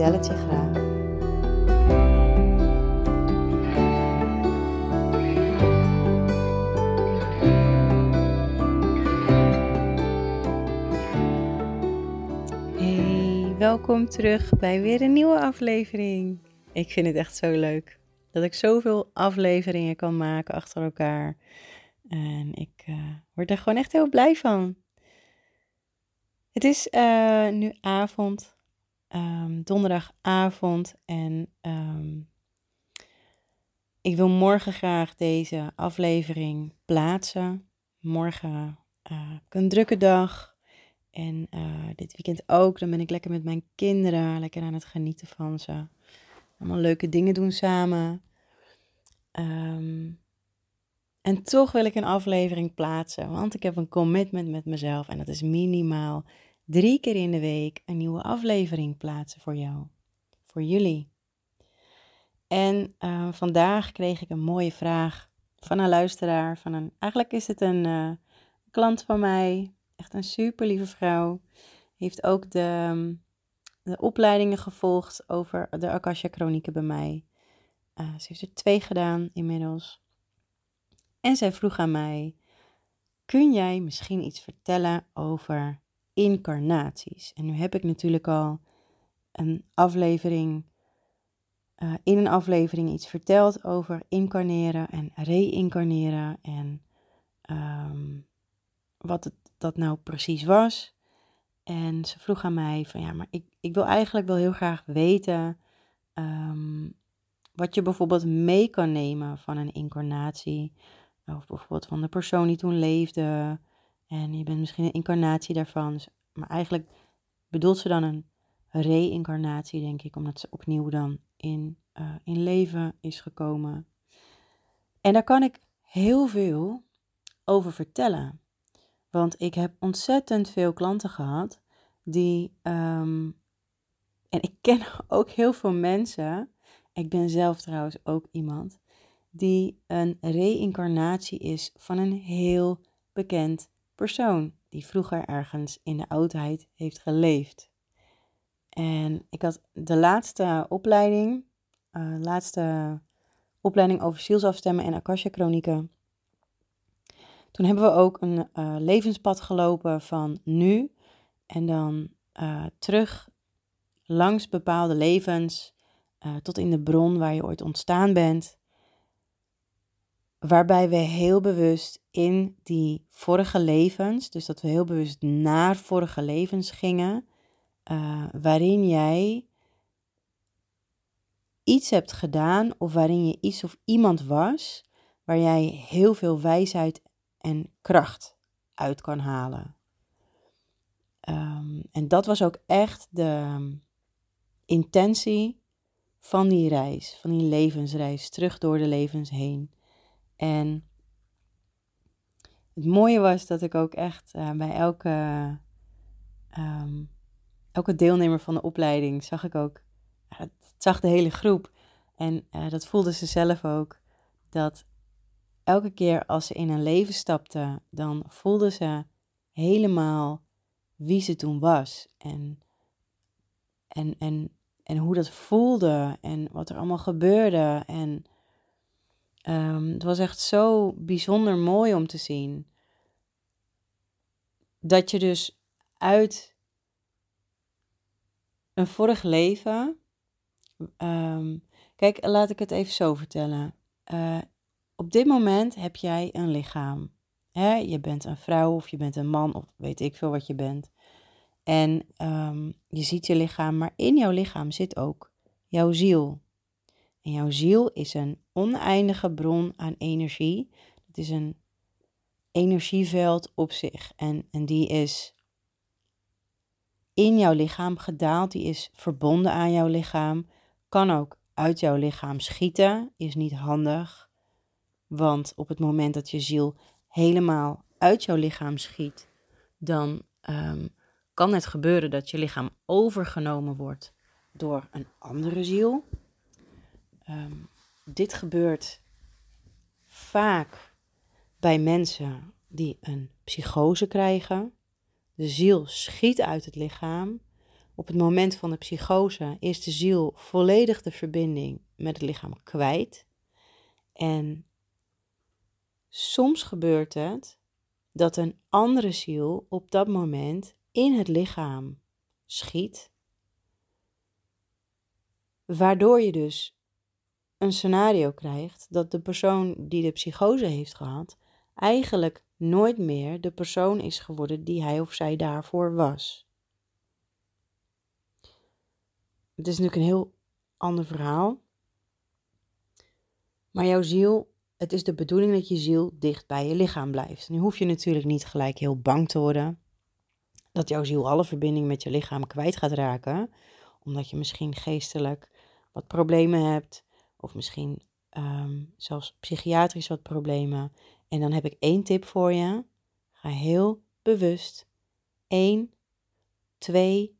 vertel je graag. Hey, welkom terug bij weer een nieuwe aflevering. Ik vind het echt zo leuk dat ik zoveel afleveringen kan maken achter elkaar. En ik uh, word er gewoon echt heel blij van. Het is uh, nu avond, um, donderdagavond. En um, ik wil morgen graag deze aflevering plaatsen. Morgen uh, een drukke dag. En dit weekend ook. Dan ben ik lekker met mijn kinderen, lekker aan het genieten van ze allemaal leuke dingen doen samen. Um, en toch wil ik een aflevering plaatsen, want ik heb een commitment met mezelf en dat is minimaal drie keer in de week een nieuwe aflevering plaatsen voor jou, voor jullie. En uh, vandaag kreeg ik een mooie vraag van een luisteraar, van een, eigenlijk is het een uh, klant van mij, echt een super lieve vrouw. Heeft ook de, de opleidingen gevolgd over de Akasha Chronieken bij mij. Uh, ze heeft er twee gedaan inmiddels. En zij vroeg aan mij: Kun jij misschien iets vertellen over incarnaties? En nu heb ik natuurlijk al een aflevering, uh, in een aflevering iets verteld over incarneren en reïncarneren en um, wat het, dat nou precies was. En ze vroeg aan mij van ja, maar ik, ik wil eigenlijk wel heel graag weten um, wat je bijvoorbeeld mee kan nemen van een incarnatie. Of bijvoorbeeld van de persoon die toen leefde. En je bent misschien een incarnatie daarvan. Dus, maar eigenlijk bedoelt ze dan een reïncarnatie, denk ik, omdat ze opnieuw dan in, uh, in leven is gekomen. En daar kan ik heel veel over vertellen. Want ik heb ontzettend veel klanten gehad die. Um, en ik ken ook heel veel mensen. Ik ben zelf trouwens ook iemand die een reïncarnatie is van een heel bekend persoon die vroeger ergens in de oudheid heeft geleefd. En ik had de laatste opleiding, uh, laatste opleiding over zielsafstemmen en Akasha Chronieken. Toen hebben we ook een uh, levenspad gelopen van nu en dan uh, terug langs bepaalde levens tot in de bron waar je ooit ontstaan bent waarbij we heel bewust in die vorige levens, dus dat we heel bewust naar vorige levens gingen, uh, waarin jij iets hebt gedaan of waarin je iets of iemand was waar jij heel veel wijsheid en kracht uit kan halen. Um, en dat was ook echt de intentie van die reis, van die levensreis, terug door de levens heen. En het mooie was dat ik ook echt uh, bij elke, um, elke deelnemer van de opleiding zag ik ook, zag de hele groep. En uh, dat voelde ze zelf ook, dat elke keer als ze in een leven stapte, dan voelde ze helemaal wie ze toen was. En, en, en, en hoe dat voelde en wat er allemaal gebeurde. En Um, het was echt zo bijzonder mooi om te zien. Dat je dus uit een vorig leven. Um, kijk, laat ik het even zo vertellen. Uh, op dit moment heb jij een lichaam. Hè? Je bent een vrouw of je bent een man of weet ik veel wat je bent. En um, je ziet je lichaam, maar in jouw lichaam zit ook jouw ziel. En jouw ziel is een oneindige bron aan energie. Het is een energieveld op zich. En, en die is in jouw lichaam gedaald. Die is verbonden aan jouw lichaam kan ook uit jouw lichaam schieten, is niet handig. Want op het moment dat je ziel helemaal uit jouw lichaam schiet, dan ehm, kan het gebeuren dat je lichaam overgenomen wordt door een andere ziel. Ehm, dit gebeurt vaak bij mensen die een psychose krijgen. De ziel schiet uit het lichaam. Op het moment van de psychose is de ziel volledig de verbinding met het lichaam kwijt. En soms gebeurt het dat een andere ziel op dat moment in het lichaam schiet, waardoor je dus een scenario krijgt dat de persoon die de psychose heeft gehad, eigenlijk nooit meer de persoon is geworden die hij of zij daarvoor was. Het is natuurlijk een heel ander verhaal. Maar jouw ziel, het is de bedoeling dat je ziel dicht bij je lichaam blijft. Nu hoef je natuurlijk niet gelijk heel bang te worden dat jouw ziel alle verbinding met je lichaam kwijt gaat raken, omdat je misschien geestelijk wat problemen hebt, of misschien um, zelfs psychiatrisch wat problemen. En dan heb ik één tip voor je. Ga heel bewust één, twee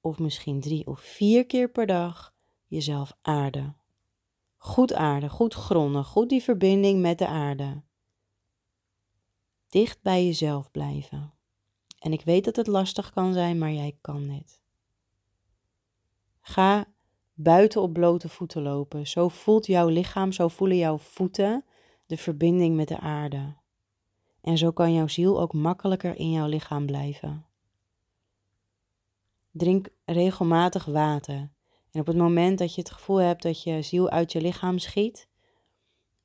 of misschien drie of vier keer per dag jezelf aarden. Goed aarden, goed gronden, goed die verbinding met de aarde. Dicht bij jezelf blijven. En ik weet dat het lastig kan zijn, maar jij kan dit. Ga buiten op blote voeten lopen. Zo voelt jouw lichaam, zo voelen jouw voeten de verbinding met de aarde. En zo kan jouw ziel ook makkelijker in jouw lichaam blijven. Drink regelmatig water. En op het moment dat je het gevoel hebt dat je ziel uit je lichaam schiet,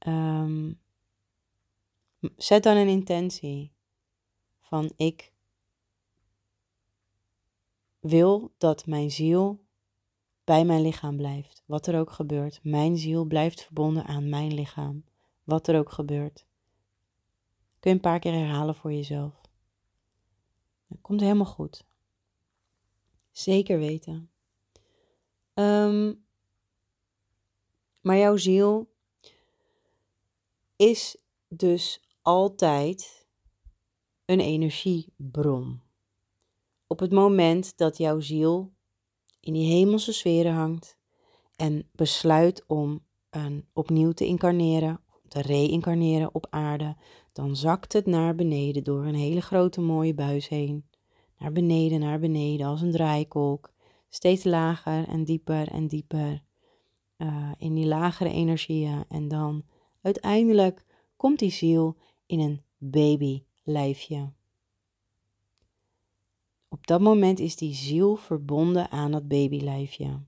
um, zet dan een intentie van ik wil dat mijn ziel bij mijn lichaam blijft. Wat er ook gebeurt. Mijn ziel blijft verbonden aan mijn lichaam. Wat er ook gebeurt. Kun je een paar keer herhalen voor jezelf. Het komt helemaal goed. Zeker weten. Ehm, maar jouw ziel is dus altijd een energiebron. Op het moment dat jouw ziel in die hemelse sferen hangt en besluit om een, opnieuw te incarneren, te reïncarneren op aarde, dan zakt het naar beneden door een hele grote mooie buis heen. Naar beneden, naar beneden, als een draaikolk. Steeds lager en dieper en dieper. Uh, in die lagere energieën. En dan uiteindelijk komt die ziel in een babylijfje. Op dat moment is die ziel verbonden aan dat babylijfje.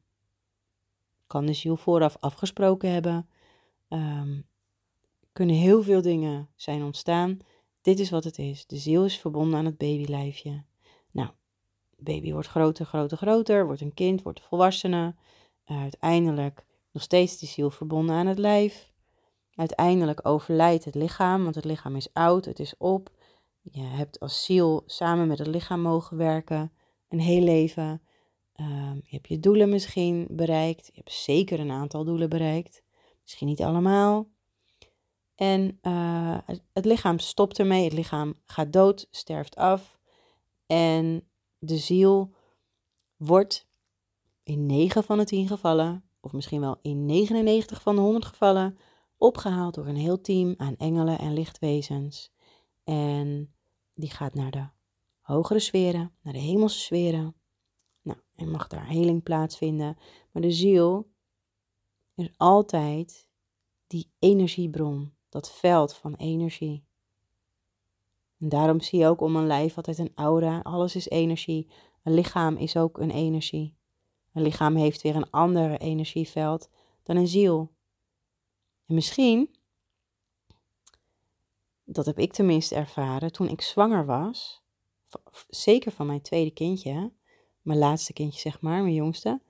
Kan de ziel vooraf afgesproken hebben. Um, kunnen heel veel dingen zijn ontstaan. Dit is wat het is. De ziel is verbonden aan het babylijfje. Nou, baby wordt groter, groter, groter, wordt een kind, wordt een volwassene. Uiteindelijk nog steeds de ziel verbonden aan het lijf. Uiteindelijk overlijdt het lichaam, want het lichaam is oud, het is op. Je hebt als ziel samen met het lichaam mogen werken, een heel leven. Uh, je hebt je doelen misschien bereikt. Je hebt zeker een aantal doelen bereikt. Misschien niet allemaal. En uh, het, lichaam stopt ermee. Het lichaam gaat dood, sterft af. En de ziel wordt in 9 van de 10 gevallen, of misschien wel in 99 van de 100 gevallen, opgehaald door een heel team aan engelen en lichtwezens. En die gaat naar de hogere sferen, naar de hemelse sferen. Nou, en mag daar heling plaatsvinden. Maar de ziel is altijd die energiebron, dat veld van energie. En daarom zie je ook om een lijf altijd een aura. Alles is energie. Een lichaam is ook een energie. Een lichaam heeft weer een ander energieveld dan een ziel. En misschien dat heb ik tenminste ervaren toen ik zwanger was, zeker van mijn tweede kindje, mijn laatste kindje zeg maar, mijn jongste,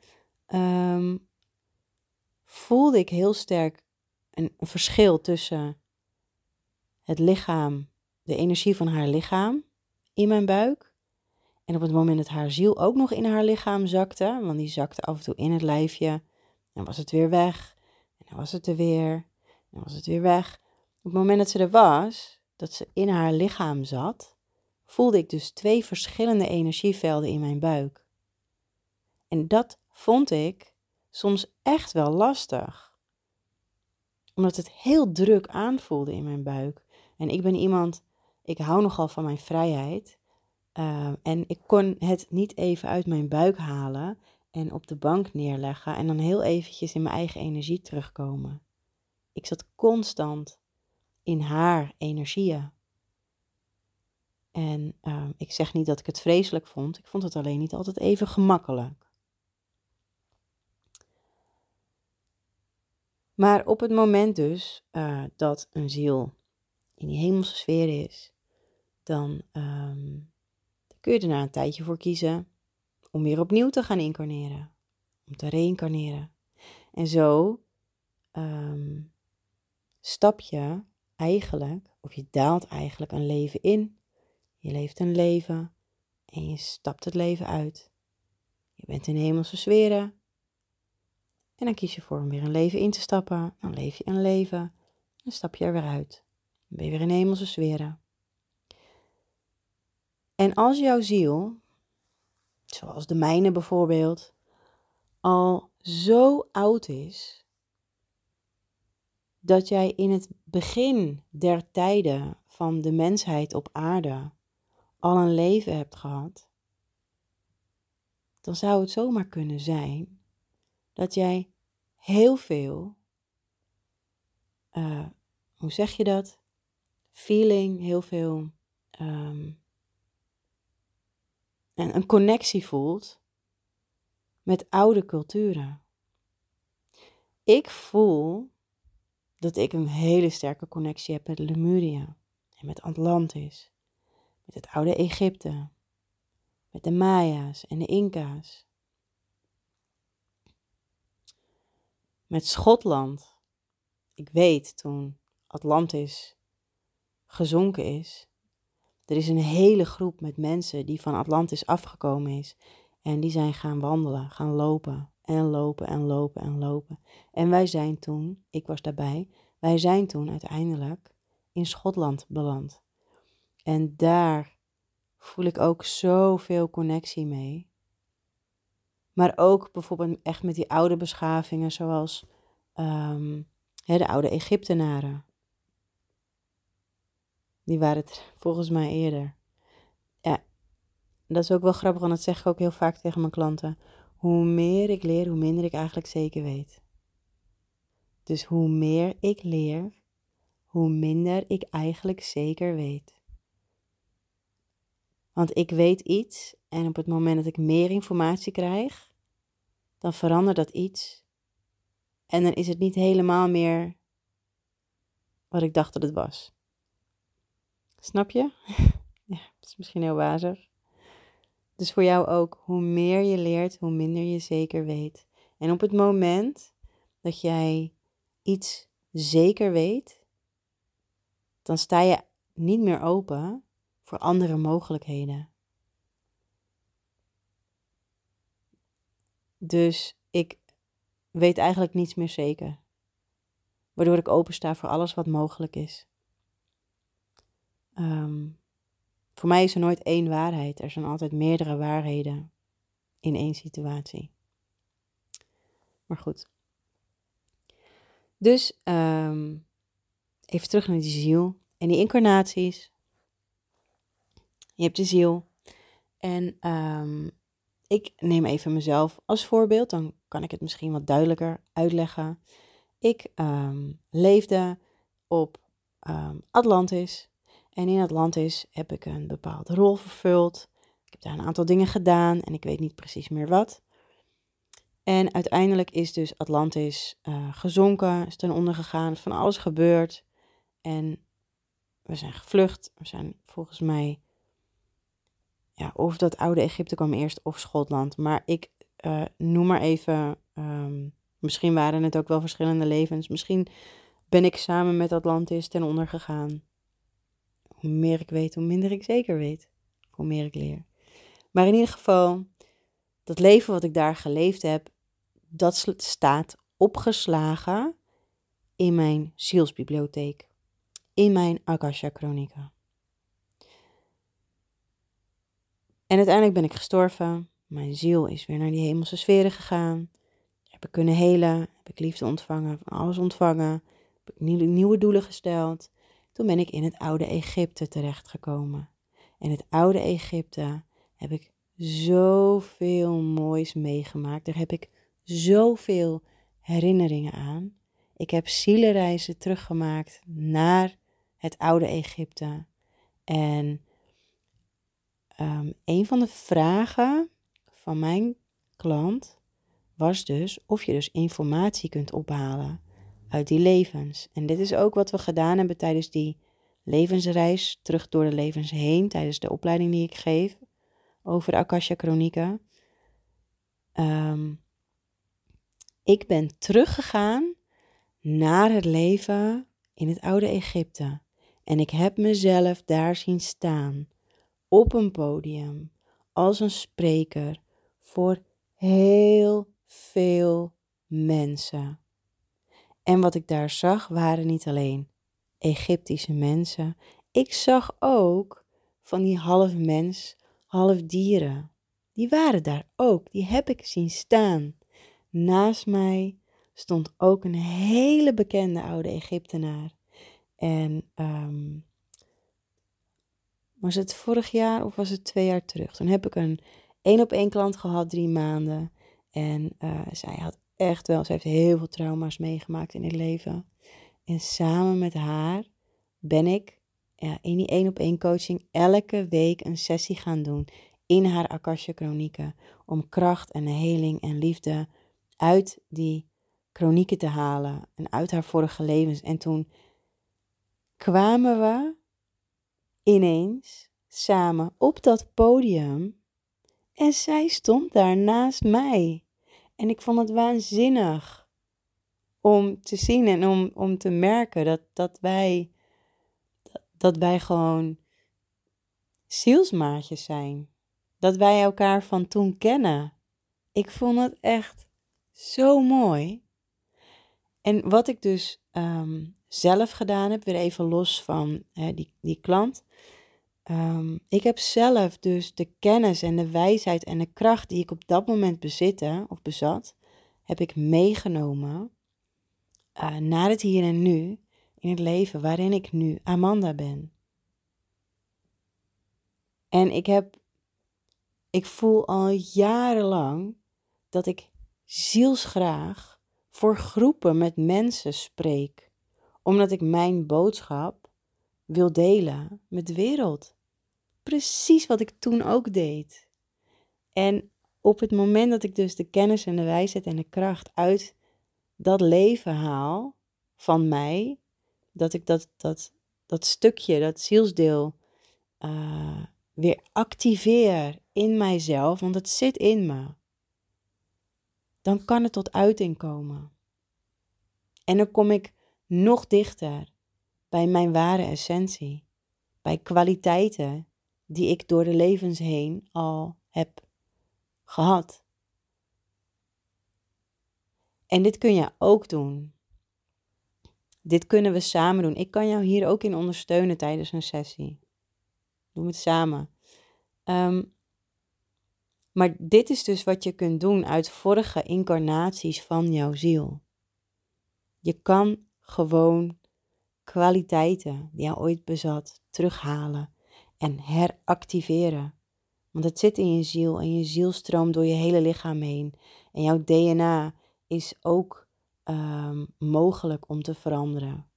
ehm, voelde ik heel sterk een, een verschil tussen het lichaam, de energie van haar lichaam in mijn buik. En op het moment dat haar ziel ook nog in haar lichaam zakte, want die zakte af en toe in het lijfje Dan was het weer weg. En dan was het er weer. En dan was het weer weg. Op het moment dat ze er was, dat ze in haar lichaam zat, voelde ik dus twee verschillende energievelden in mijn buik. En dat vond ik soms echt wel lastig. Omdat het heel druk aanvoelde in mijn buik. En ik ben iemand, ik hou nogal van mijn vrijheid. Ehm, en ik kon het niet even uit mijn buik halen en op de bank neerleggen en dan heel eventjes in mijn eigen energie terugkomen. Ik zat constant in haar energieën. En ehm, ik zeg niet dat ik het vreselijk vond, ik vond het alleen niet altijd even gemakkelijk. Maar op het moment dus uh, dat een ziel in die hemelse sfeer is, dan ehm, kun je er na een tijdje voor kiezen om weer opnieuw te gaan incarneren, om te reïncarneren. En zo um, stap je eigenlijk, of je daalt eigenlijk een leven in. Je leeft een leven en je stapt het leven uit. Je bent in hemelse sferen. En dan kies je voor om weer een leven in te stappen. Dan leef je een leven en stap je er weer uit. Dan ben je weer in hemelse sferen. En als jouw ziel, zoals de mijne bijvoorbeeld, al zo oud is dat jij in het begin der tijden van de mensheid op aarde al een leven hebt gehad, dan zou het zomaar kunnen zijn dat jij heel veel, uh, hoe zeg je dat? Feeling, heel veel um, en een connectie voelt met oude culturen. Ik voel dat ik een hele sterke connectie heb met Lemuria en met Atlantis, met het oude Egypte, met de Maya's en de Inca's, met Schotland. Ik weet toen Atlantis gezonken is, er is een hele groep met mensen die van Atlantis afgekomen is. En die zijn gaan wandelen, gaan lopen en lopen en lopen en lopen. En wij zijn toen, ik was daarbij, wij zijn toen uiteindelijk in Schotland beland. En daar voel ik ook zoveel connectie mee. Maar ook bijvoorbeeld echt met die oude beschavingen zoals um, de oude Egyptenaren. Die waren het volgens mij eerder. Ja, dat is ook wel grappig, want dat zeg ik ook heel vaak tegen mijn klanten. Hoe meer ik leer, hoe minder ik eigenlijk zeker weet. Dus hoe meer ik leer, hoe minder ik eigenlijk zeker weet. Want ik weet iets en op het moment dat ik meer informatie krijg, dan verandert dat iets. En dan is het niet helemaal meer wat ik dacht dat het was. Snap je? ja, dat is misschien heel wazig. Dus voor jou ook, hoe meer je leert, hoe minder je zeker weet. En op het moment dat jij iets zeker weet, dan sta je niet meer open voor andere mogelijkheden. Dus ik weet eigenlijk niets meer zeker. Waardoor ik open sta voor alles wat mogelijk is. Ehm, voor mij is er nooit één waarheid. Er zijn altijd meerdere waarheden in één situatie. Maar goed. Dus ehm, even terug naar die ziel en die incarnaties. Je hebt de ziel. En ehm, ik neem even mezelf als voorbeeld, dan kan ik het misschien wat duidelijker uitleggen. Ik leefde op Atlantis. En in Atlantis heb ik een bepaalde rol vervuld. Ik heb daar een aantal dingen gedaan en ik weet niet precies meer wat. En uiteindelijk is dus Atlantis uh, gezonken, is ten onder gegaan, van alles gebeurd. En we zijn gevlucht. We zijn volgens mij, ja, of dat oude Egypte kwam eerst of Schotland. Maar ik uh, noem maar even, um, misschien waren het ook wel verschillende levens. Misschien ben ik samen met Atlantis ten onder gegaan. Hoe meer ik weet, hoe minder ik zeker weet. Hoe meer ik leer. Maar in ieder geval, dat leven wat ik daar geleefd heb, dat staat opgeslagen in mijn zielsbibliotheek, in mijn Akasha Chronica. En uiteindelijk ben ik gestorven. Mijn ziel is weer naar die hemelse sferen gegaan. Heb ik kunnen helen, heb ik liefde ontvangen, van alles ontvangen. Heb ik nieuwe doelen gesteld. Toen ben ik in het oude Egypte terechtgekomen. In het oude Egypte heb ik zoveel moois meegemaakt. Daar heb ik zoveel herinneringen aan. Ik heb zielenreizen teruggemaakt naar het oude Egypte. En um, een van de vragen van mijn klant was dus of je dus informatie kunt ophalen uit die levens. En dit is ook wat we gedaan hebben tijdens die levensreis, terug door de levens heen, tijdens de opleiding die ik geef over de Akasha Chronieken. Um, ik ben teruggegaan naar het leven in het oude Egypte. En ik heb mezelf daar zien staan, op een podium, als een spreker voor heel veel mensen. En wat ik daar zag waren niet alleen Egyptische mensen. Ik zag ook van die half mens, half dieren. Die waren daar ook, die heb ik zien staan. Naast mij stond ook een hele bekende oude Egyptenaar. En um, was het vorig jaar of was het twee jaar terug? Toen heb ik een één op één klant gehad, drie maanden. En uh, zij had echt wel, ze heeft heel veel trauma's meegemaakt in het leven. En samen met haar ben ik ja, in die één op één coaching elke week een sessie gaan doen in haar Akasha Chronieken. Om kracht en heling en liefde uit die chronieken te halen en uit haar vorige levens. En toen kwamen we ineens samen op dat podium en zij stond daar naast mij. En ik vond het waanzinnig om te zien en om, om te merken dat, dat, wij, dat wij gewoon zielsmaatjes zijn. Dat wij elkaar van toen kennen. Ik vond het echt zo mooi. En wat ik dus ehm, zelf gedaan heb, weer even los van die, die klant. Um, ik heb zelf dus de kennis en de wijsheid en de kracht die ik op dat moment bezitte of bezat, heb ik meegenomen uh, naar het hier en nu in het leven waarin ik nu Amanda ben. En ik heb, ik voel al jarenlang dat ik zielsgraag voor groepen met mensen spreek, omdat ik mijn boodschap wil delen met de wereld. Precies wat ik toen ook deed. En op het moment dat ik dus de kennis en de wijsheid en de kracht uit dat leven haal van mij, dat ik dat, dat, dat stukje, dat zielsdeel, uh, weer activeer in mijzelf, want het zit in me dan kan het tot uiting komen. En dan kom ik nog dichter bij mijn ware essentie, bij kwaliteiten die ik door de levens heen al heb gehad. En dit kun je ook doen. Dit kunnen we samen doen. Ik kan jou hier ook in ondersteunen tijdens een sessie. Doe het samen. Um, maar dit is dus wat je kunt doen uit vorige incarnaties van jouw ziel. Je kan gewoon kwaliteiten die je ooit bezat terughalen en heractiveren. Want het zit in je ziel en je ziel stroomt door je hele lichaam heen. En jouw DNA is ook um, mogelijk om te veranderen.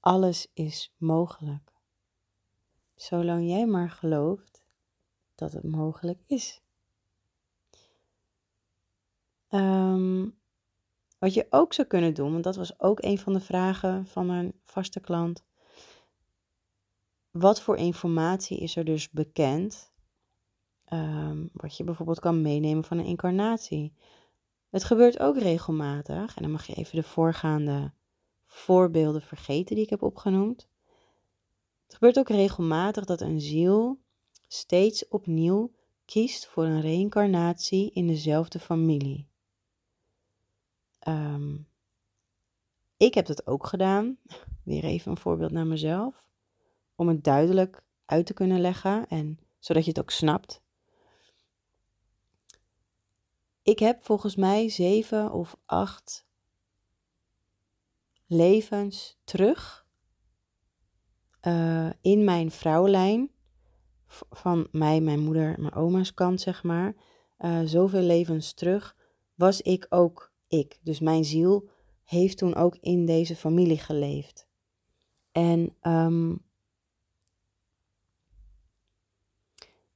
Alles is mogelijk. Zolang jij maar gelooft dat het mogelijk is. Ehm, wat je ook zou kunnen doen, want dat was ook een van de vragen van mijn vaste klant. Wat voor informatie is er dus bekend? Um, wat je bijvoorbeeld kan meenemen van een incarnatie. Het gebeurt ook regelmatig, en dan mag je even de voorgaande voorbeelden vergeten die ik heb opgenoemd. Het gebeurt ook regelmatig dat een ziel steeds opnieuw kiest voor een reïncarnatie in dezelfde familie. Ehm, ik heb dat ook gedaan. Weer even een voorbeeld naar mezelf. Om het duidelijk uit te kunnen leggen en zodat je het ook snapt. Ik heb volgens mij zeven of acht levens terug uh, in mijn vrouwlijn. Van mij, mijn moeder, mijn oma's kant, zeg maar. Uh, zoveel levens terug was ik ook ik. Dus mijn ziel heeft toen ook in deze familie geleefd. En um,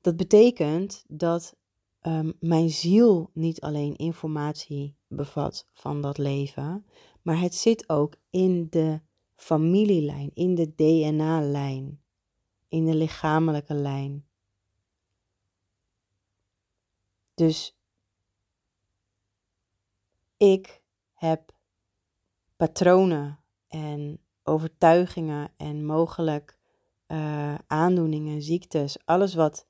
dat betekent dat um, mijn ziel niet alleen informatie bevat van dat leven, maar het zit ook in de familielijn, in de DNA-lijn, in de lichamelijke lijn. Dus ik heb patronen en overtuigingen en mogelijk uh, aandoeningen, ziektes, alles wat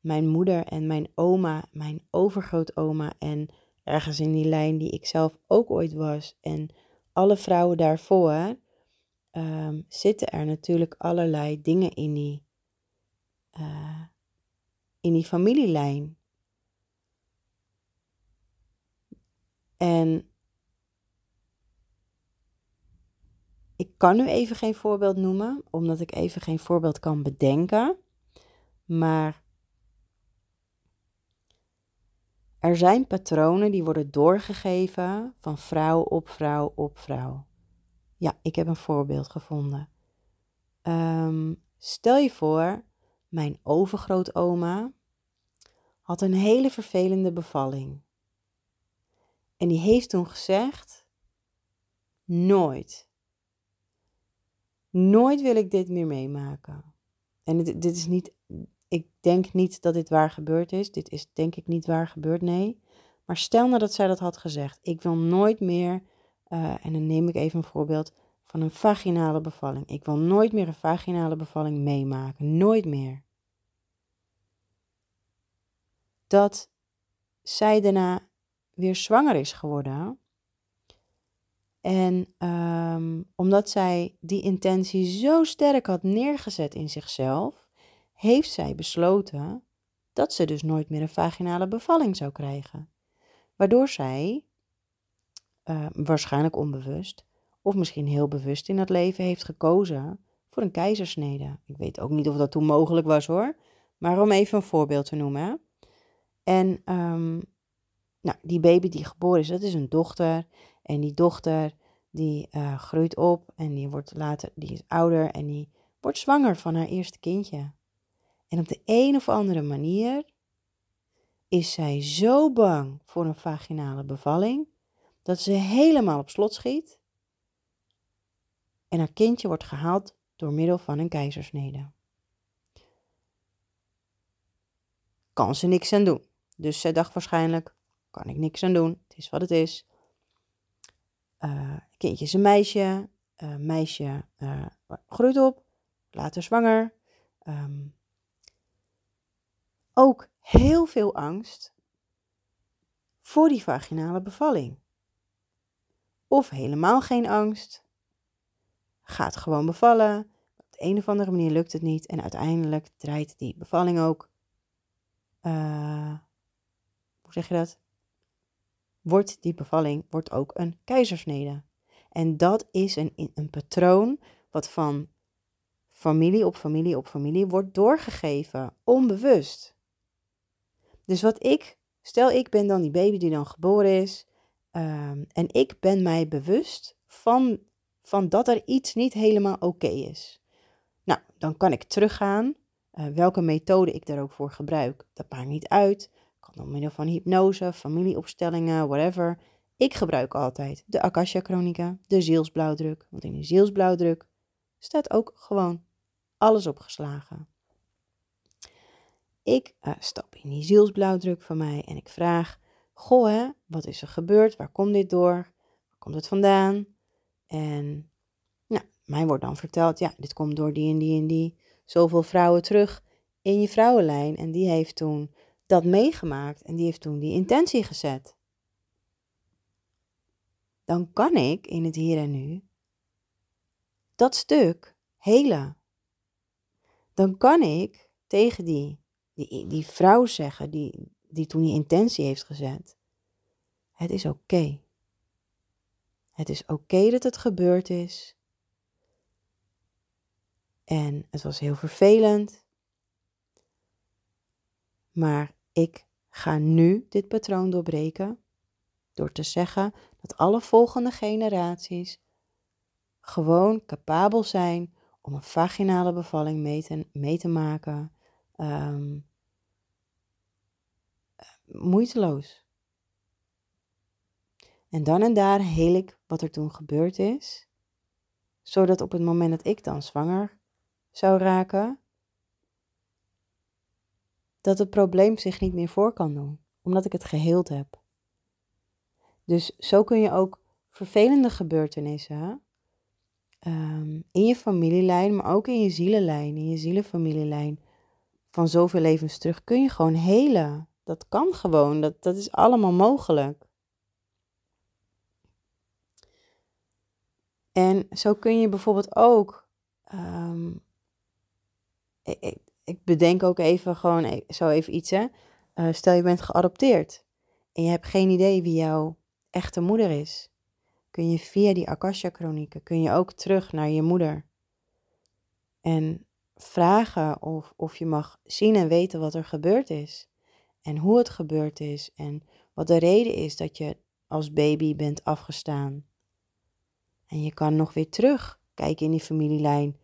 mijn moeder en mijn oma, mijn overgrootoma en ergens in die lijn die ik zelf ook ooit was en alle vrouwen daarvoor, um, zitten er natuurlijk allerlei dingen in die, uh, in die familielijn. En ik kan nu even geen voorbeeld noemen, omdat ik even geen voorbeeld kan bedenken. Maar er zijn patronen die worden doorgegeven van vrouw op vrouw op vrouw. Ja, ik heb een voorbeeld gevonden. Um, stel je voor, mijn overgrootoma had een hele vervelende bevalling. En die heeft toen gezegd: Nooit. Nooit wil ik dit meer meemaken. En dit, dit is niet, ik denk niet dat dit waar gebeurd is. Dit is denk ik niet waar gebeurd, nee. Maar stel nou dat zij dat had gezegd. Ik wil nooit meer, uh, en dan neem ik even een voorbeeld van een vaginale bevalling. Ik wil nooit meer een vaginale bevalling meemaken. Nooit meer. Dat zij daarna weer zwanger is geworden. En ehm, omdat zij die intentie zo sterk had neergezet in zichzelf, heeft zij besloten dat ze dus nooit meer een vaginale bevalling zou krijgen. Waardoor zij, uh, waarschijnlijk onbewust, of misschien heel bewust in het leven heeft gekozen voor een keizersnede. Ik weet ook niet of dat toen mogelijk was hoor, maar om even een voorbeeld te noemen. En um, nou, die baby die geboren is, dat is een dochter. En die dochter die uh, groeit op en die wordt later, die is ouder en die wordt zwanger van haar eerste kindje. En op de een of andere manier is zij zo bang voor een vaginale bevalling dat ze helemaal op slot schiet en haar kindje wordt gehaald door middel van een keizersnede. Kan ze niks aan doen. Dus zij dacht waarschijnlijk: kan ik niks aan doen. Het is wat het is. Uh, kindje is een meisje. Uh, meisje uh, groeit op. Later zwanger. Um, ook heel veel angst voor die vaginale bevalling. Of helemaal geen angst. Gaat gewoon bevallen. Op de een of andere manier lukt het niet. En uiteindelijk draait die bevalling ook. hoe zeg je dat? Wordt die bevalling wordt ook een keizersnede. En dat is een, een patroon wat van familie op familie op familie wordt doorgegeven, onbewust. Dus wat ik, stel ik ben dan die baby die dan geboren is, um, en ik ben mij bewust van, van dat er iets niet helemaal oké is. Nou, dan kan ik teruggaan. Uh, welke methode ik daar ook voor gebruik, dat maakt niet uit door middel van hypnose, familieopstellingen, whatever. Ik gebruik altijd de Akasha Chronica, de zielsblauwdruk. Want in de zielsblauwdruk staat ook gewoon alles opgeslagen. Ik uh, stap in die zielsblauwdruk van mij en ik vraag: Goh, hè, wat is er gebeurd? Waar komt dit door? Waar komt het vandaan? En nou, mij wordt dan verteld: ja, dit komt door die en die en die. Zoveel vrouwen terug in je vrouwenlijn. En die heeft toen dat meegemaakt en die heeft toen die intentie gezet. Dan kan ik in het hier en nu dat stuk helen. Dan kan ik tegen die, die, die vrouw zeggen die, die toen die intentie heeft gezet: Het is oké. Het is oké dat het gebeurd is. En het was heel vervelend. Maar ik ga nu dit patroon doorbreken door te zeggen dat alle volgende generaties gewoon capabel zijn om een vaginale bevalling mee te, mee te maken. Um, moeiteloos. En dan en daar heel ik wat er toen gebeurd is, zodat op het moment dat ik dan zwanger zou raken, dat het probleem zich niet meer voor kan doen, omdat ik het geheeld heb. Dus zo kun je ook vervelende gebeurtenissen um, in je familielijn, maar ook in je zielenlijn, in je zielenfamilielijn van zoveel levens terug, kun je gewoon helen. Dat kan gewoon, dat, dat is allemaal mogelijk. En zo kun je bijvoorbeeld ook, ik, ik, bedenk ook even gewoon e-, zo even iets, hè. Uh, stel je bent geadopteerd en je hebt geen idee wie jouw echte moeder is. Kun je via die Akasha-chronieken, kun je ook terug naar je moeder. En vragen of, of je mag zien en weten wat er gebeurd is. En hoe het gebeurd is. En wat de reden is dat je als baby bent afgestaan. En je kan nog weer terug kijken in die familielijn.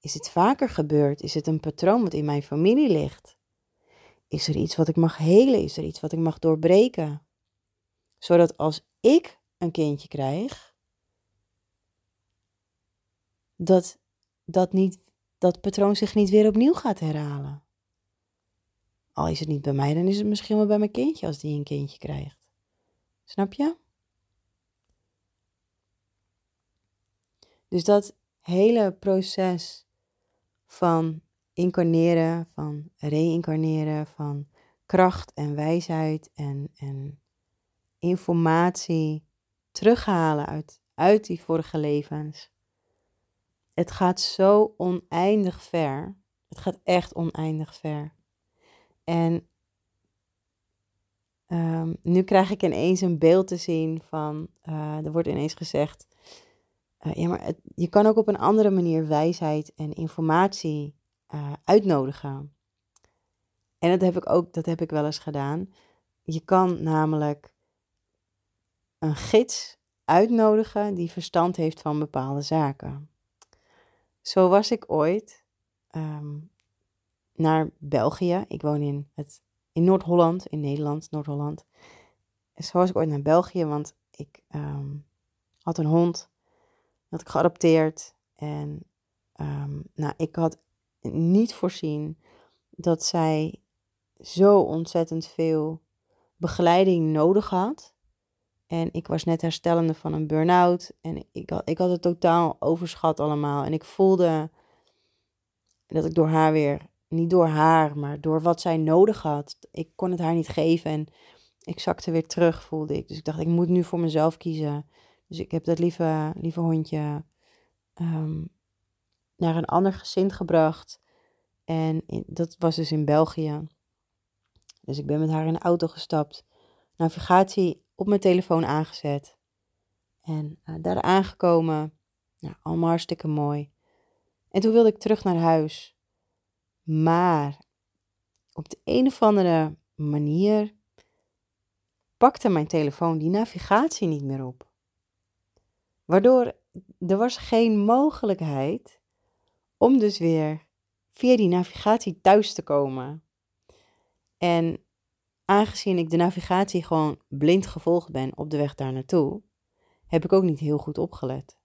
Is het vaker gebeurd? Is het een patroon wat in mijn familie ligt? Is er iets wat ik mag helen? Is er iets wat ik mag doorbreken? Zodat als ik een kindje krijg, dat dat, niet, dat patroon zich niet weer opnieuw gaat herhalen. Al is het niet bij mij, dan is het misschien wel bij mijn kindje als die een kindje krijgt. Snap je? Dus dat hele proces van incarneren, van reïncarneren, van kracht en wijsheid en, en informatie terughalen uit, uit die vorige levens. Het gaat zo oneindig ver. Het gaat echt oneindig ver. En um, nu krijg ik ineens een beeld te zien van, uh, er wordt ineens gezegd, uh, ja, maar je kan ook op een andere manier wijsheid en informatie uh, uitnodigen. En dat heb ik ook, dat heb ik wel eens gedaan. Je kan namelijk een gids uitnodigen die verstand heeft van bepaalde zaken. Zo was ik ooit um, naar België. Ik woon in, het, in Noord-Holland, in Nederland, Noord-Holland. Zo was ik ooit naar België, want ik um, had een hond. Had ik geadopteerd. En um, nou, ik had niet voorzien dat zij zo ontzettend veel begeleiding nodig had. En ik was net herstellende van een burn-out. En ik had, ik had het totaal overschat allemaal. En ik voelde dat ik door haar weer, niet door haar, maar door wat zij nodig had. Ik kon het haar niet geven. En ik zakte weer terug, voelde ik. Dus ik dacht, ik moet nu voor mezelf kiezen. Dus ik heb dat lieve, lieve hondje um, naar een ander gezin gebracht. En dat was dus in België. Dus ik ben met haar in de auto gestapt. Navigatie op mijn telefoon aangezet. En uh, daar aangekomen. Nou, allemaal hartstikke mooi. En toen wilde ik terug naar huis. Maar op de een of andere manier pakte mijn telefoon die navigatie niet meer op. Waardoor er was geen mogelijkheid om dus weer via die navigatie thuis te komen. En aangezien ik de navigatie gewoon blind gevolgd ben op de weg daar naartoe, heb ik ook niet heel goed opgelet.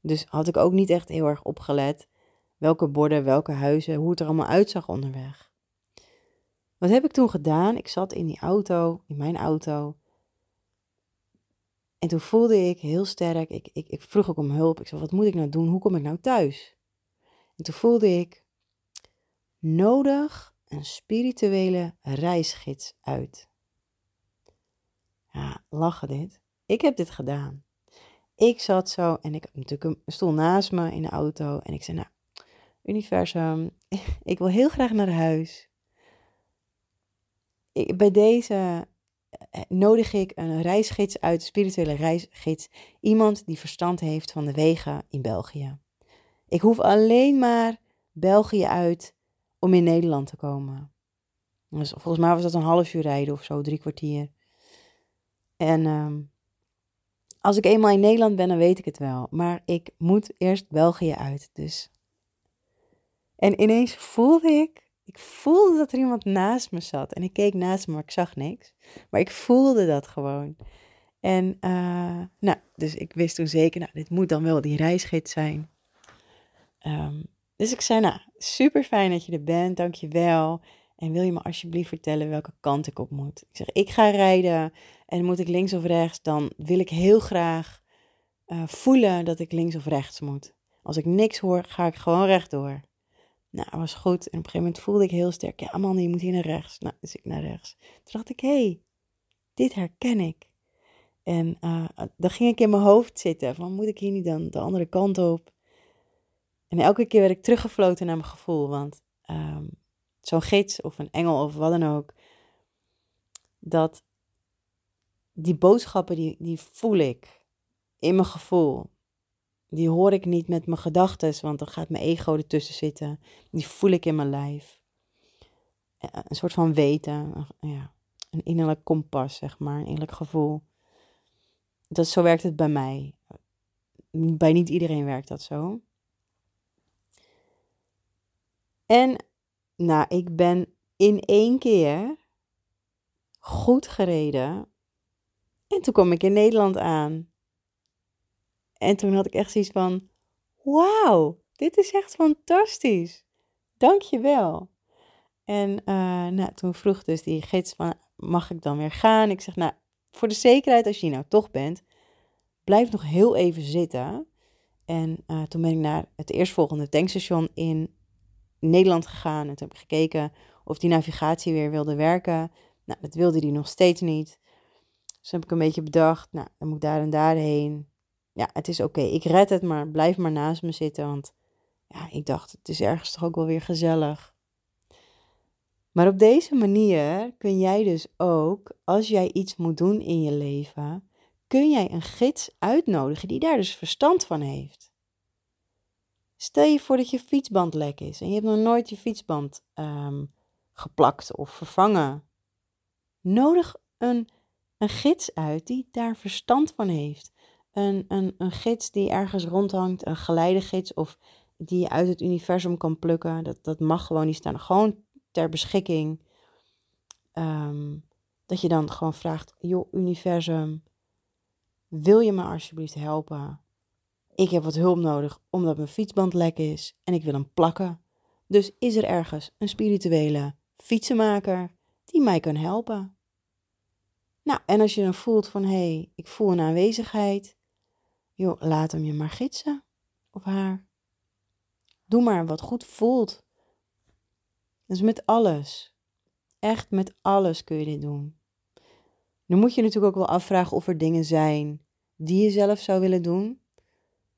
Dus had ik ook niet echt heel erg opgelet welke borden, welke huizen, hoe het er allemaal uitzag onderweg. Wat heb ik toen gedaan? Ik zat in die auto, in mijn auto. En toen voelde ik heel sterk, ik, ik, ik vroeg ook om hulp. Ik zei, wat moet ik nou doen? Hoe kom ik nou thuis? En toen voelde ik, nodig een spirituele reisgids uit. Ja, lachen dit. Ik heb dit gedaan. Ik zat zo en ik had natuurlijk een stoel naast me in de auto. En ik zei, nou, universum, ik wil heel graag naar huis. Ik, bij deze nodig ik een reisgids uit, een spirituele reisgids. Iemand die verstand heeft van de wegen in België. Ik hoef alleen maar België uit om in Nederland te komen. Dus volgens mij was dat een half uur rijden of zo, drie kwartier. En ehm, als ik eenmaal in Nederland ben, dan weet ik het wel. Maar ik moet eerst België uit. Dus. En ineens voelde ik, ik voelde dat er iemand naast me zat. En ik keek naast me, maar ik zag niks. Maar ik voelde dat gewoon. En uh, nou, dus ik wist toen zeker, nou, dit moet dan wel die reisgids zijn. Um, dus ik zei, nou, super fijn dat je er bent, dank je wel. En wil je me alsjeblieft vertellen welke kant ik op moet? Ik zeg, ik ga rijden en moet ik links of rechts, dan wil ik heel graag uh, voelen dat ik links of rechts moet. Als ik niks hoor, ga ik gewoon rechtdoor. Nou, was goed. En op een gegeven moment voelde ik heel sterk, ja man, je moet hier naar rechts. Nou, dus ik naar rechts. Toen dacht ik, hé, hey, dit herken ik. En uh, dan ging ik in mijn hoofd zitten, van moet ik hier niet dan de andere kant op? En elke keer werd ik teruggefloten naar mijn gevoel, want um, zo'n gids of een engel of wat dan ook, dat die boodschappen, die, die voel ik in mijn gevoel. Die hoor ik niet met mijn gedachten, want dan gaat mijn ego ertussen zitten. Die voel ik in mijn lijf. Een soort van weten, ja, een innerlijk kompas, zeg maar, een innerlijk gevoel. Dat, zo werkt het bij mij. Bij niet iedereen werkt dat zo. En nou, ik ben in één keer goed gereden. En toen kwam ik in Nederland aan. En toen had ik echt zoiets van: Wauw, dit is echt fantastisch. Dank je wel. En uh, nou, toen vroeg dus die gids van, mag ik dan weer gaan? Ik zeg, nou, voor de zekerheid, als je hier nou toch bent, blijf nog heel even zitten. En uh, toen ben ik naar het eerstvolgende tankstation in Nederland gegaan. En toen heb ik gekeken of die navigatie weer wilde werken. Nou, dat wilde die nog steeds niet. Dus heb ik een beetje bedacht, nou, dan moet ik daar en daarheen. Ja, het is oké, ik red het, maar blijf maar naast me zitten. Want ja, ik dacht, het is ergens toch ook wel weer gezellig. Maar op deze manier kun jij dus ook, als jij iets moet doen in je leven, kun jij een gids uitnodigen die daar dus verstand van heeft. Stel je voor dat je fietsband lek is en je hebt nog nooit je fietsband ehm, geplakt of vervangen. Nodig een, een gids uit die daar verstand van heeft. Een, een, een gids die ergens rondhangt, een geleidegids of die je uit het universum kan plukken. Dat, dat mag gewoon, die staan gewoon ter beschikking. Ehm, dat je dan gewoon vraagt, joh universum, wil je me alsjeblieft helpen? Ik heb wat hulp nodig omdat mijn fietsband lek is en ik wil hem plakken. Dus is er ergens een spirituele fietsenmaker die mij kan helpen? Nou, en als je dan voelt van hé, hey, ik voel een aanwezigheid, joh, laat hem je maar gidsen of haar. Doe maar wat goed voelt. Dus met alles. Echt met alles kun je dit doen. Nu moet je natuurlijk ook wel afvragen of er dingen zijn die je zelf zou willen doen.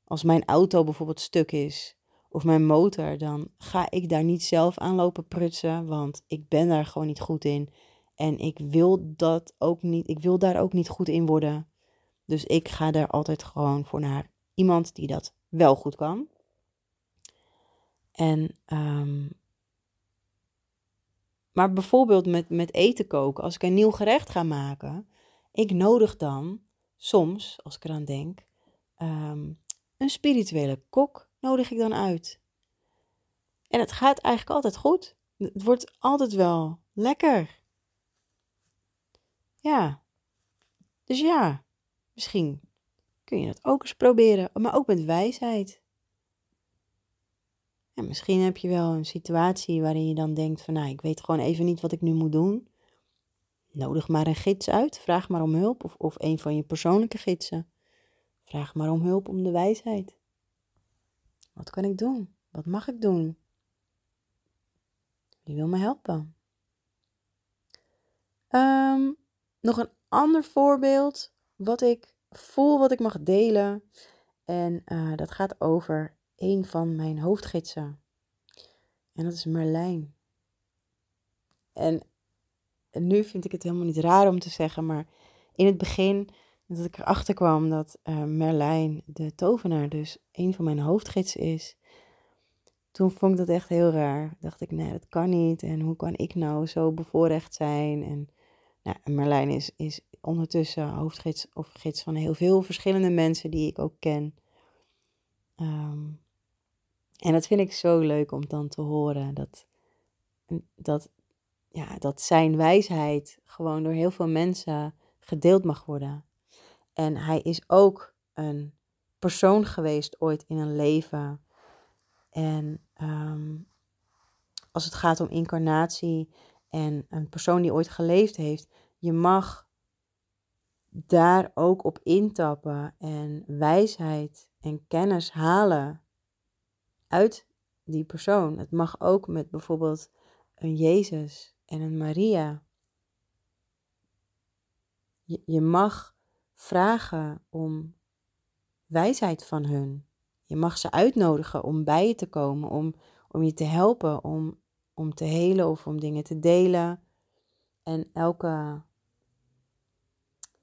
Als mijn auto bijvoorbeeld stuk is of mijn motor, dan ga ik daar niet zelf aan lopen prutsen, want ik ben daar gewoon niet goed in. En ik wil dat ook niet, ik wil daar ook niet goed in worden. Dus ik ga daar altijd gewoon voor naar iemand die dat wel goed kan. En, um, maar bijvoorbeeld met, met eten koken, als ik een nieuw gerecht ga maken, ik nodig dan soms, als ik eraan denk, um, een spirituele kok nodig ik dan uit. En het gaat eigenlijk altijd goed. Het wordt altijd wel lekker. Ja. Dus ja, misschien kun je dat ook eens proberen, maar ook met wijsheid. En misschien heb je wel een situatie waarin je dan denkt van, nou, ik weet gewoon even niet wat ik nu moet doen. Nodig maar een gids uit, vraag maar om hulp of, of een van je persoonlijke gidsen. Vraag maar om hulp om de wijsheid. Wat kan ik doen? Wat mag ik doen? Wie wil me helpen? Ehm, nog een ander voorbeeld wat ik voel, wat ik mag delen. En uh, dat gaat over een van mijn hoofdgidsen. En dat is Merlijn. En, nu vind ik het helemaal niet raar om te zeggen, maar in het begin dat ik erachter kwam dat uh, Merlijn, de tovenaar, dus een van mijn hoofdgidsen is. Toen vond ik dat echt heel raar. Dacht ik, nee, dat kan niet. En hoe kan ik nou zo bevoorrecht zijn? En nou, Merlijn is, is ondertussen hoofdgids of gids van heel veel verschillende mensen die ik ook ken. Ehm, en dat vind ik zo leuk om dan te horen. Dat, dat, ja, dat zijn wijsheid gewoon door heel veel mensen gedeeld mag worden. En hij is ook een persoon geweest ooit in een leven. En ehm, als het gaat om incarnatie en een persoon die ooit geleefd heeft, je mag daar ook op intappen en wijsheid en kennis halen uit die persoon. Het mag ook met bijvoorbeeld een Jezus en een Maria. Je, je mag vragen om wijsheid van hun. Je mag ze uitnodigen om bij je te komen, om, om je te helpen, om, om te helen of om dingen te delen. En elke,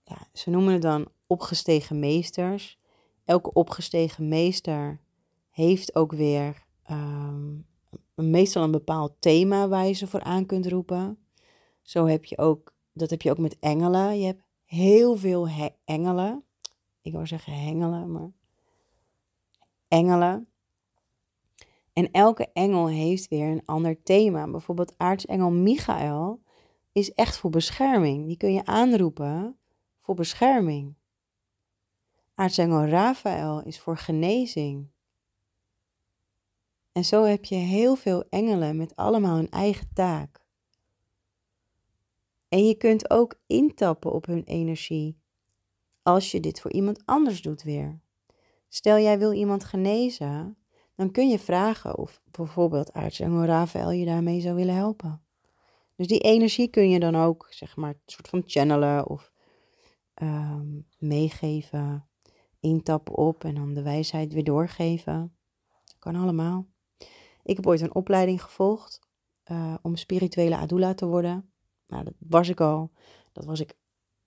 ja, ze noemen het dan opgestegen meesters. Elke opgestegen meester heeft ook weer um, meestal een bepaald thema waar je ze voor aan kunt roepen. Zo heb je ook, dat heb je ook met engelen. Je hebt heel veel engelen. Ik wou zeggen hengelen, maar engelen. En elke engel heeft weer een ander thema. Bijvoorbeeld aartsengel Michael is echt voor bescherming. Die kun je aanroepen voor bescherming. Aartsengel Raphaël is voor genezing. En zo heb je heel veel engelen met allemaal hun eigen taak. En je kunt ook intappen op hun energie als je dit voor iemand anders doet weer. Stel jij wil iemand genezen, dan kun je vragen of bijvoorbeeld aartsengel Rafael je daarmee zou willen helpen. Dus die energie kun je dan ook, zeg maar, soort van channelen of ehm, meegeven, intappen op en dan de wijsheid weer doorgeven. kan allemaal. Ik heb ooit een opleiding gevolgd uh, om spirituele adula te worden. Nou, dat was ik al. Dat was ik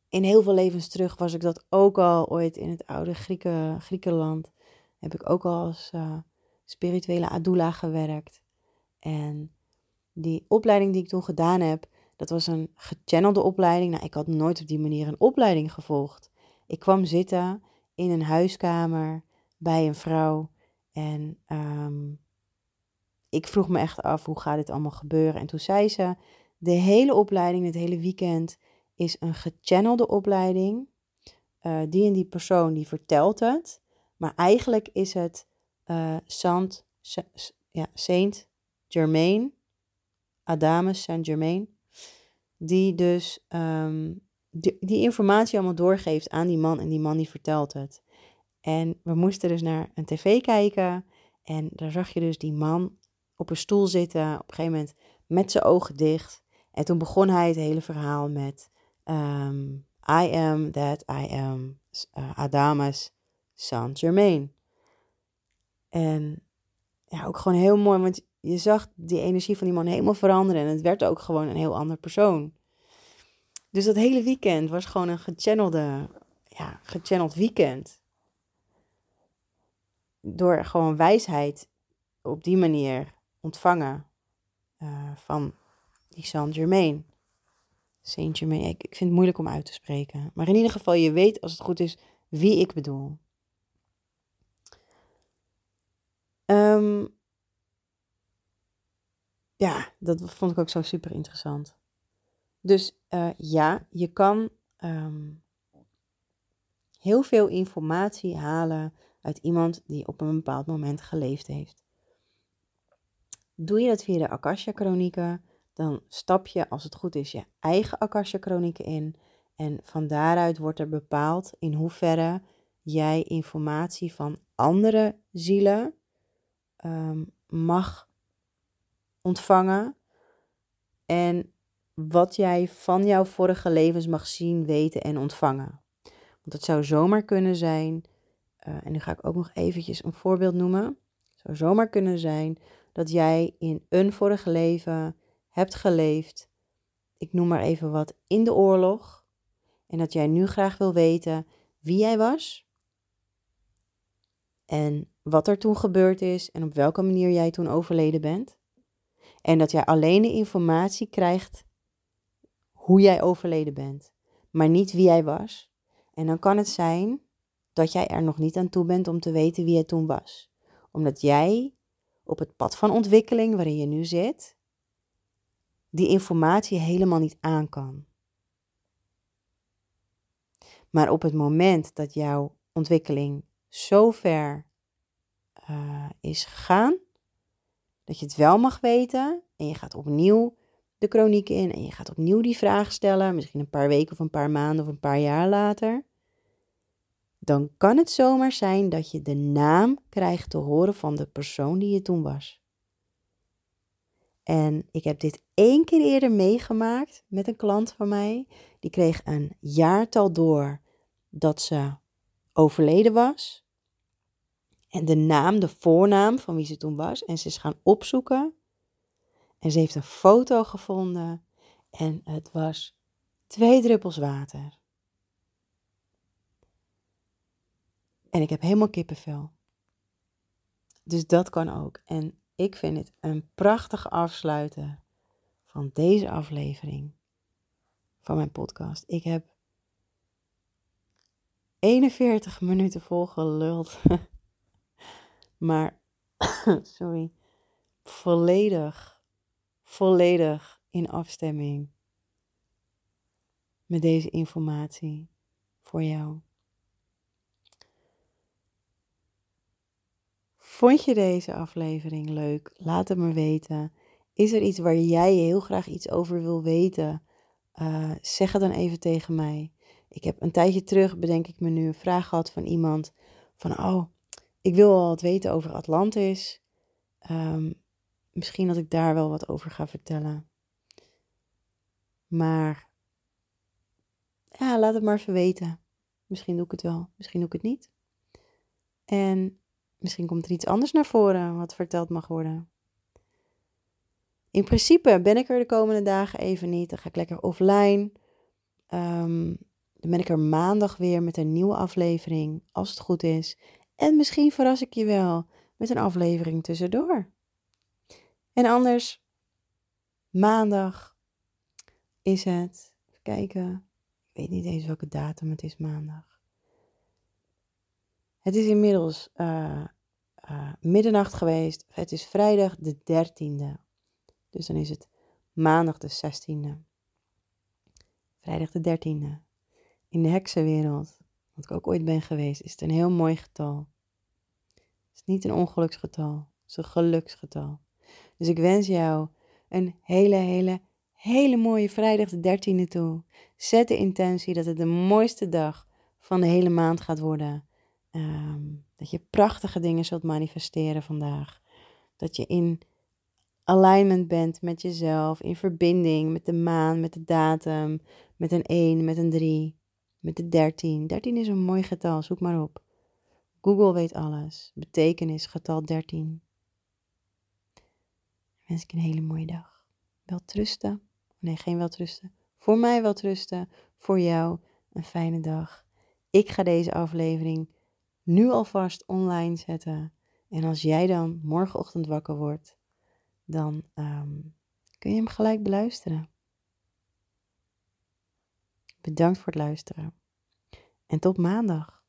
in heel veel levens terug, was ik dat ook al ooit in het oude Grieken, Griekenland. Heb ik ook al als uh, spirituele adula gewerkt. En die opleiding die ik toen gedaan heb, dat was een gechannelde opleiding. Nou, ik had nooit op die manier een opleiding gevolgd. Ik kwam zitten in een huiskamer bij een vrouw en um, ik vroeg me echt af hoe gaat dit allemaal gebeuren. En toen zei ze, de hele opleiding, het hele weekend, is een gechannelde opleiding. Uh, die en die persoon die vertelt het. Maar eigenlijk is het uh, Saint, ja, Saint Germain, Adamus Saint Germain, die dus um, die, informatie allemaal doorgeeft aan die man en die man die vertelt het. En we moesten dus naar een tv kijken en daar zag je dus die man op een stoel zitten, op een gegeven moment met zijn ogen dicht. En toen begon hij het hele verhaal met um, I am that I am uh, Adamus Saint Germain. En ja, ook gewoon heel mooi, want je zag die energie van die man helemaal veranderen. En het werd ook gewoon een heel ander persoon. Dus dat hele weekend was gewoon een gechannelde, ja, gechanneld weekend. Door gewoon wijsheid op die manier ontvangen uh, van die Saint Germain. Saint Germain, ik, ik vind het moeilijk om uit te spreken. Maar in ieder geval, je weet als het goed is wie ik bedoel. Um, ja, dat vond ik ook zo super interessant. Dus uh, ja, je kan um, heel veel informatie halen uit iemand die op een bepaald moment geleefd heeft. Doe je dat via de Akasha-chronieken, dan stap je, als het goed is, je eigen Akasha-chronieken in. En van daaruit wordt er bepaald in hoeverre jij informatie van andere zielen um, mag ontvangen. en wat jij van jouw vorige levens mag zien, weten en ontvangen. Want het zou zomaar kunnen zijn, uh, en nu ga ik ook nog eventjes een voorbeeld noemen. Het zou zomaar kunnen zijn dat jij in een vorige leven hebt geleefd, ik noem maar even wat, in de oorlog. En dat jij nu graag wil weten wie jij was. En wat er toen gebeurd is en op welke manier jij toen overleden bent. En dat jij alleen de informatie krijgt hoe jij overleden bent, maar niet wie jij was. En dan kan het zijn dat jij er nog niet aan toe bent om te weten wie jij toen was. Omdat jij op het pad van ontwikkeling waarin je nu zit, die informatie helemaal niet aan kan. Maar op het moment dat jouw ontwikkeling zo ver uh, is gegaan, dat je het wel mag weten en je gaat opnieuw de chroniek in en je gaat opnieuw die vraag stellen, misschien een paar weken of een paar maanden of een paar jaar later, dan kan het zomaar zijn dat je de naam krijgt te horen van de persoon die je toen was. En ik heb dit één keer eerder meegemaakt met een klant van mij. Die kreeg een jaartal door dat ze overleden was. En de naam, de voornaam van wie ze toen was. En ze is gaan opzoeken. En ze heeft een foto gevonden. En het was twee druppels water. En ik heb helemaal kippenvel. Dus dat kan ook. En ik vind het een prachtig afsluiten van deze aflevering van mijn podcast. Ik heb 41 minuten vol geluld. maar, sorry, volledig, volledig in afstemming met deze informatie voor jou. Vond je deze aflevering leuk? Laat het me weten. Is er iets waar jij heel graag iets over wil weten? Uh, zeg het dan even tegen mij. Ik heb een tijdje terug, bedenk ik me nu, een vraag gehad van iemand. Van, oh, ik wil wel wat weten over Atlantis. Um, misschien dat ik daar wel wat over ga vertellen. Maar, ja, laat het maar even weten. Misschien doe ik het wel, misschien doe ik het niet. En Misschien komt er iets anders naar voren wat verteld mag worden. In principe ben ik er de komende dagen even niet. Dan ga ik lekker offline. Um, dan ben ik er maandag weer met een nieuwe aflevering, als het goed is. En misschien verras ik je wel met een aflevering tussendoor. En anders, maandag is het. Even kijken. Ik weet niet eens welke datum het is maandag. Het is inmiddels uh, uh, middernacht geweest. Het is vrijdag de 13e. Dus dan is het maandag de 16e. Vrijdag de 13e. In de heksenwereld, wat ik ook ooit ben geweest, is het een heel mooi getal. Het is niet een ongeluksgetal, het is een geluksgetal. Dus ik wens jou een hele, hele, hele mooie vrijdag de 13e toe. Zet de intentie dat het de mooiste dag van de hele maand gaat worden. Ehm, dat je prachtige dingen zult manifesteren vandaag. Dat je in alignment bent met jezelf, in verbinding met de maan, met de datum, met een 1, met een 3, met de 13. 13 is een mooi getal, zoek maar op. Google weet alles. Betekenis, getal 13. Wens ik een hele mooie dag. Wel trusten. Nee, geen wel trusten. Voor mij wel trusten. Voor jou een fijne dag. Ik ga deze aflevering nu alvast online zetten. En als jij dan morgenochtend wakker wordt, dan ehm, kun je hem gelijk beluisteren. Bedankt voor het luisteren. En tot maandag.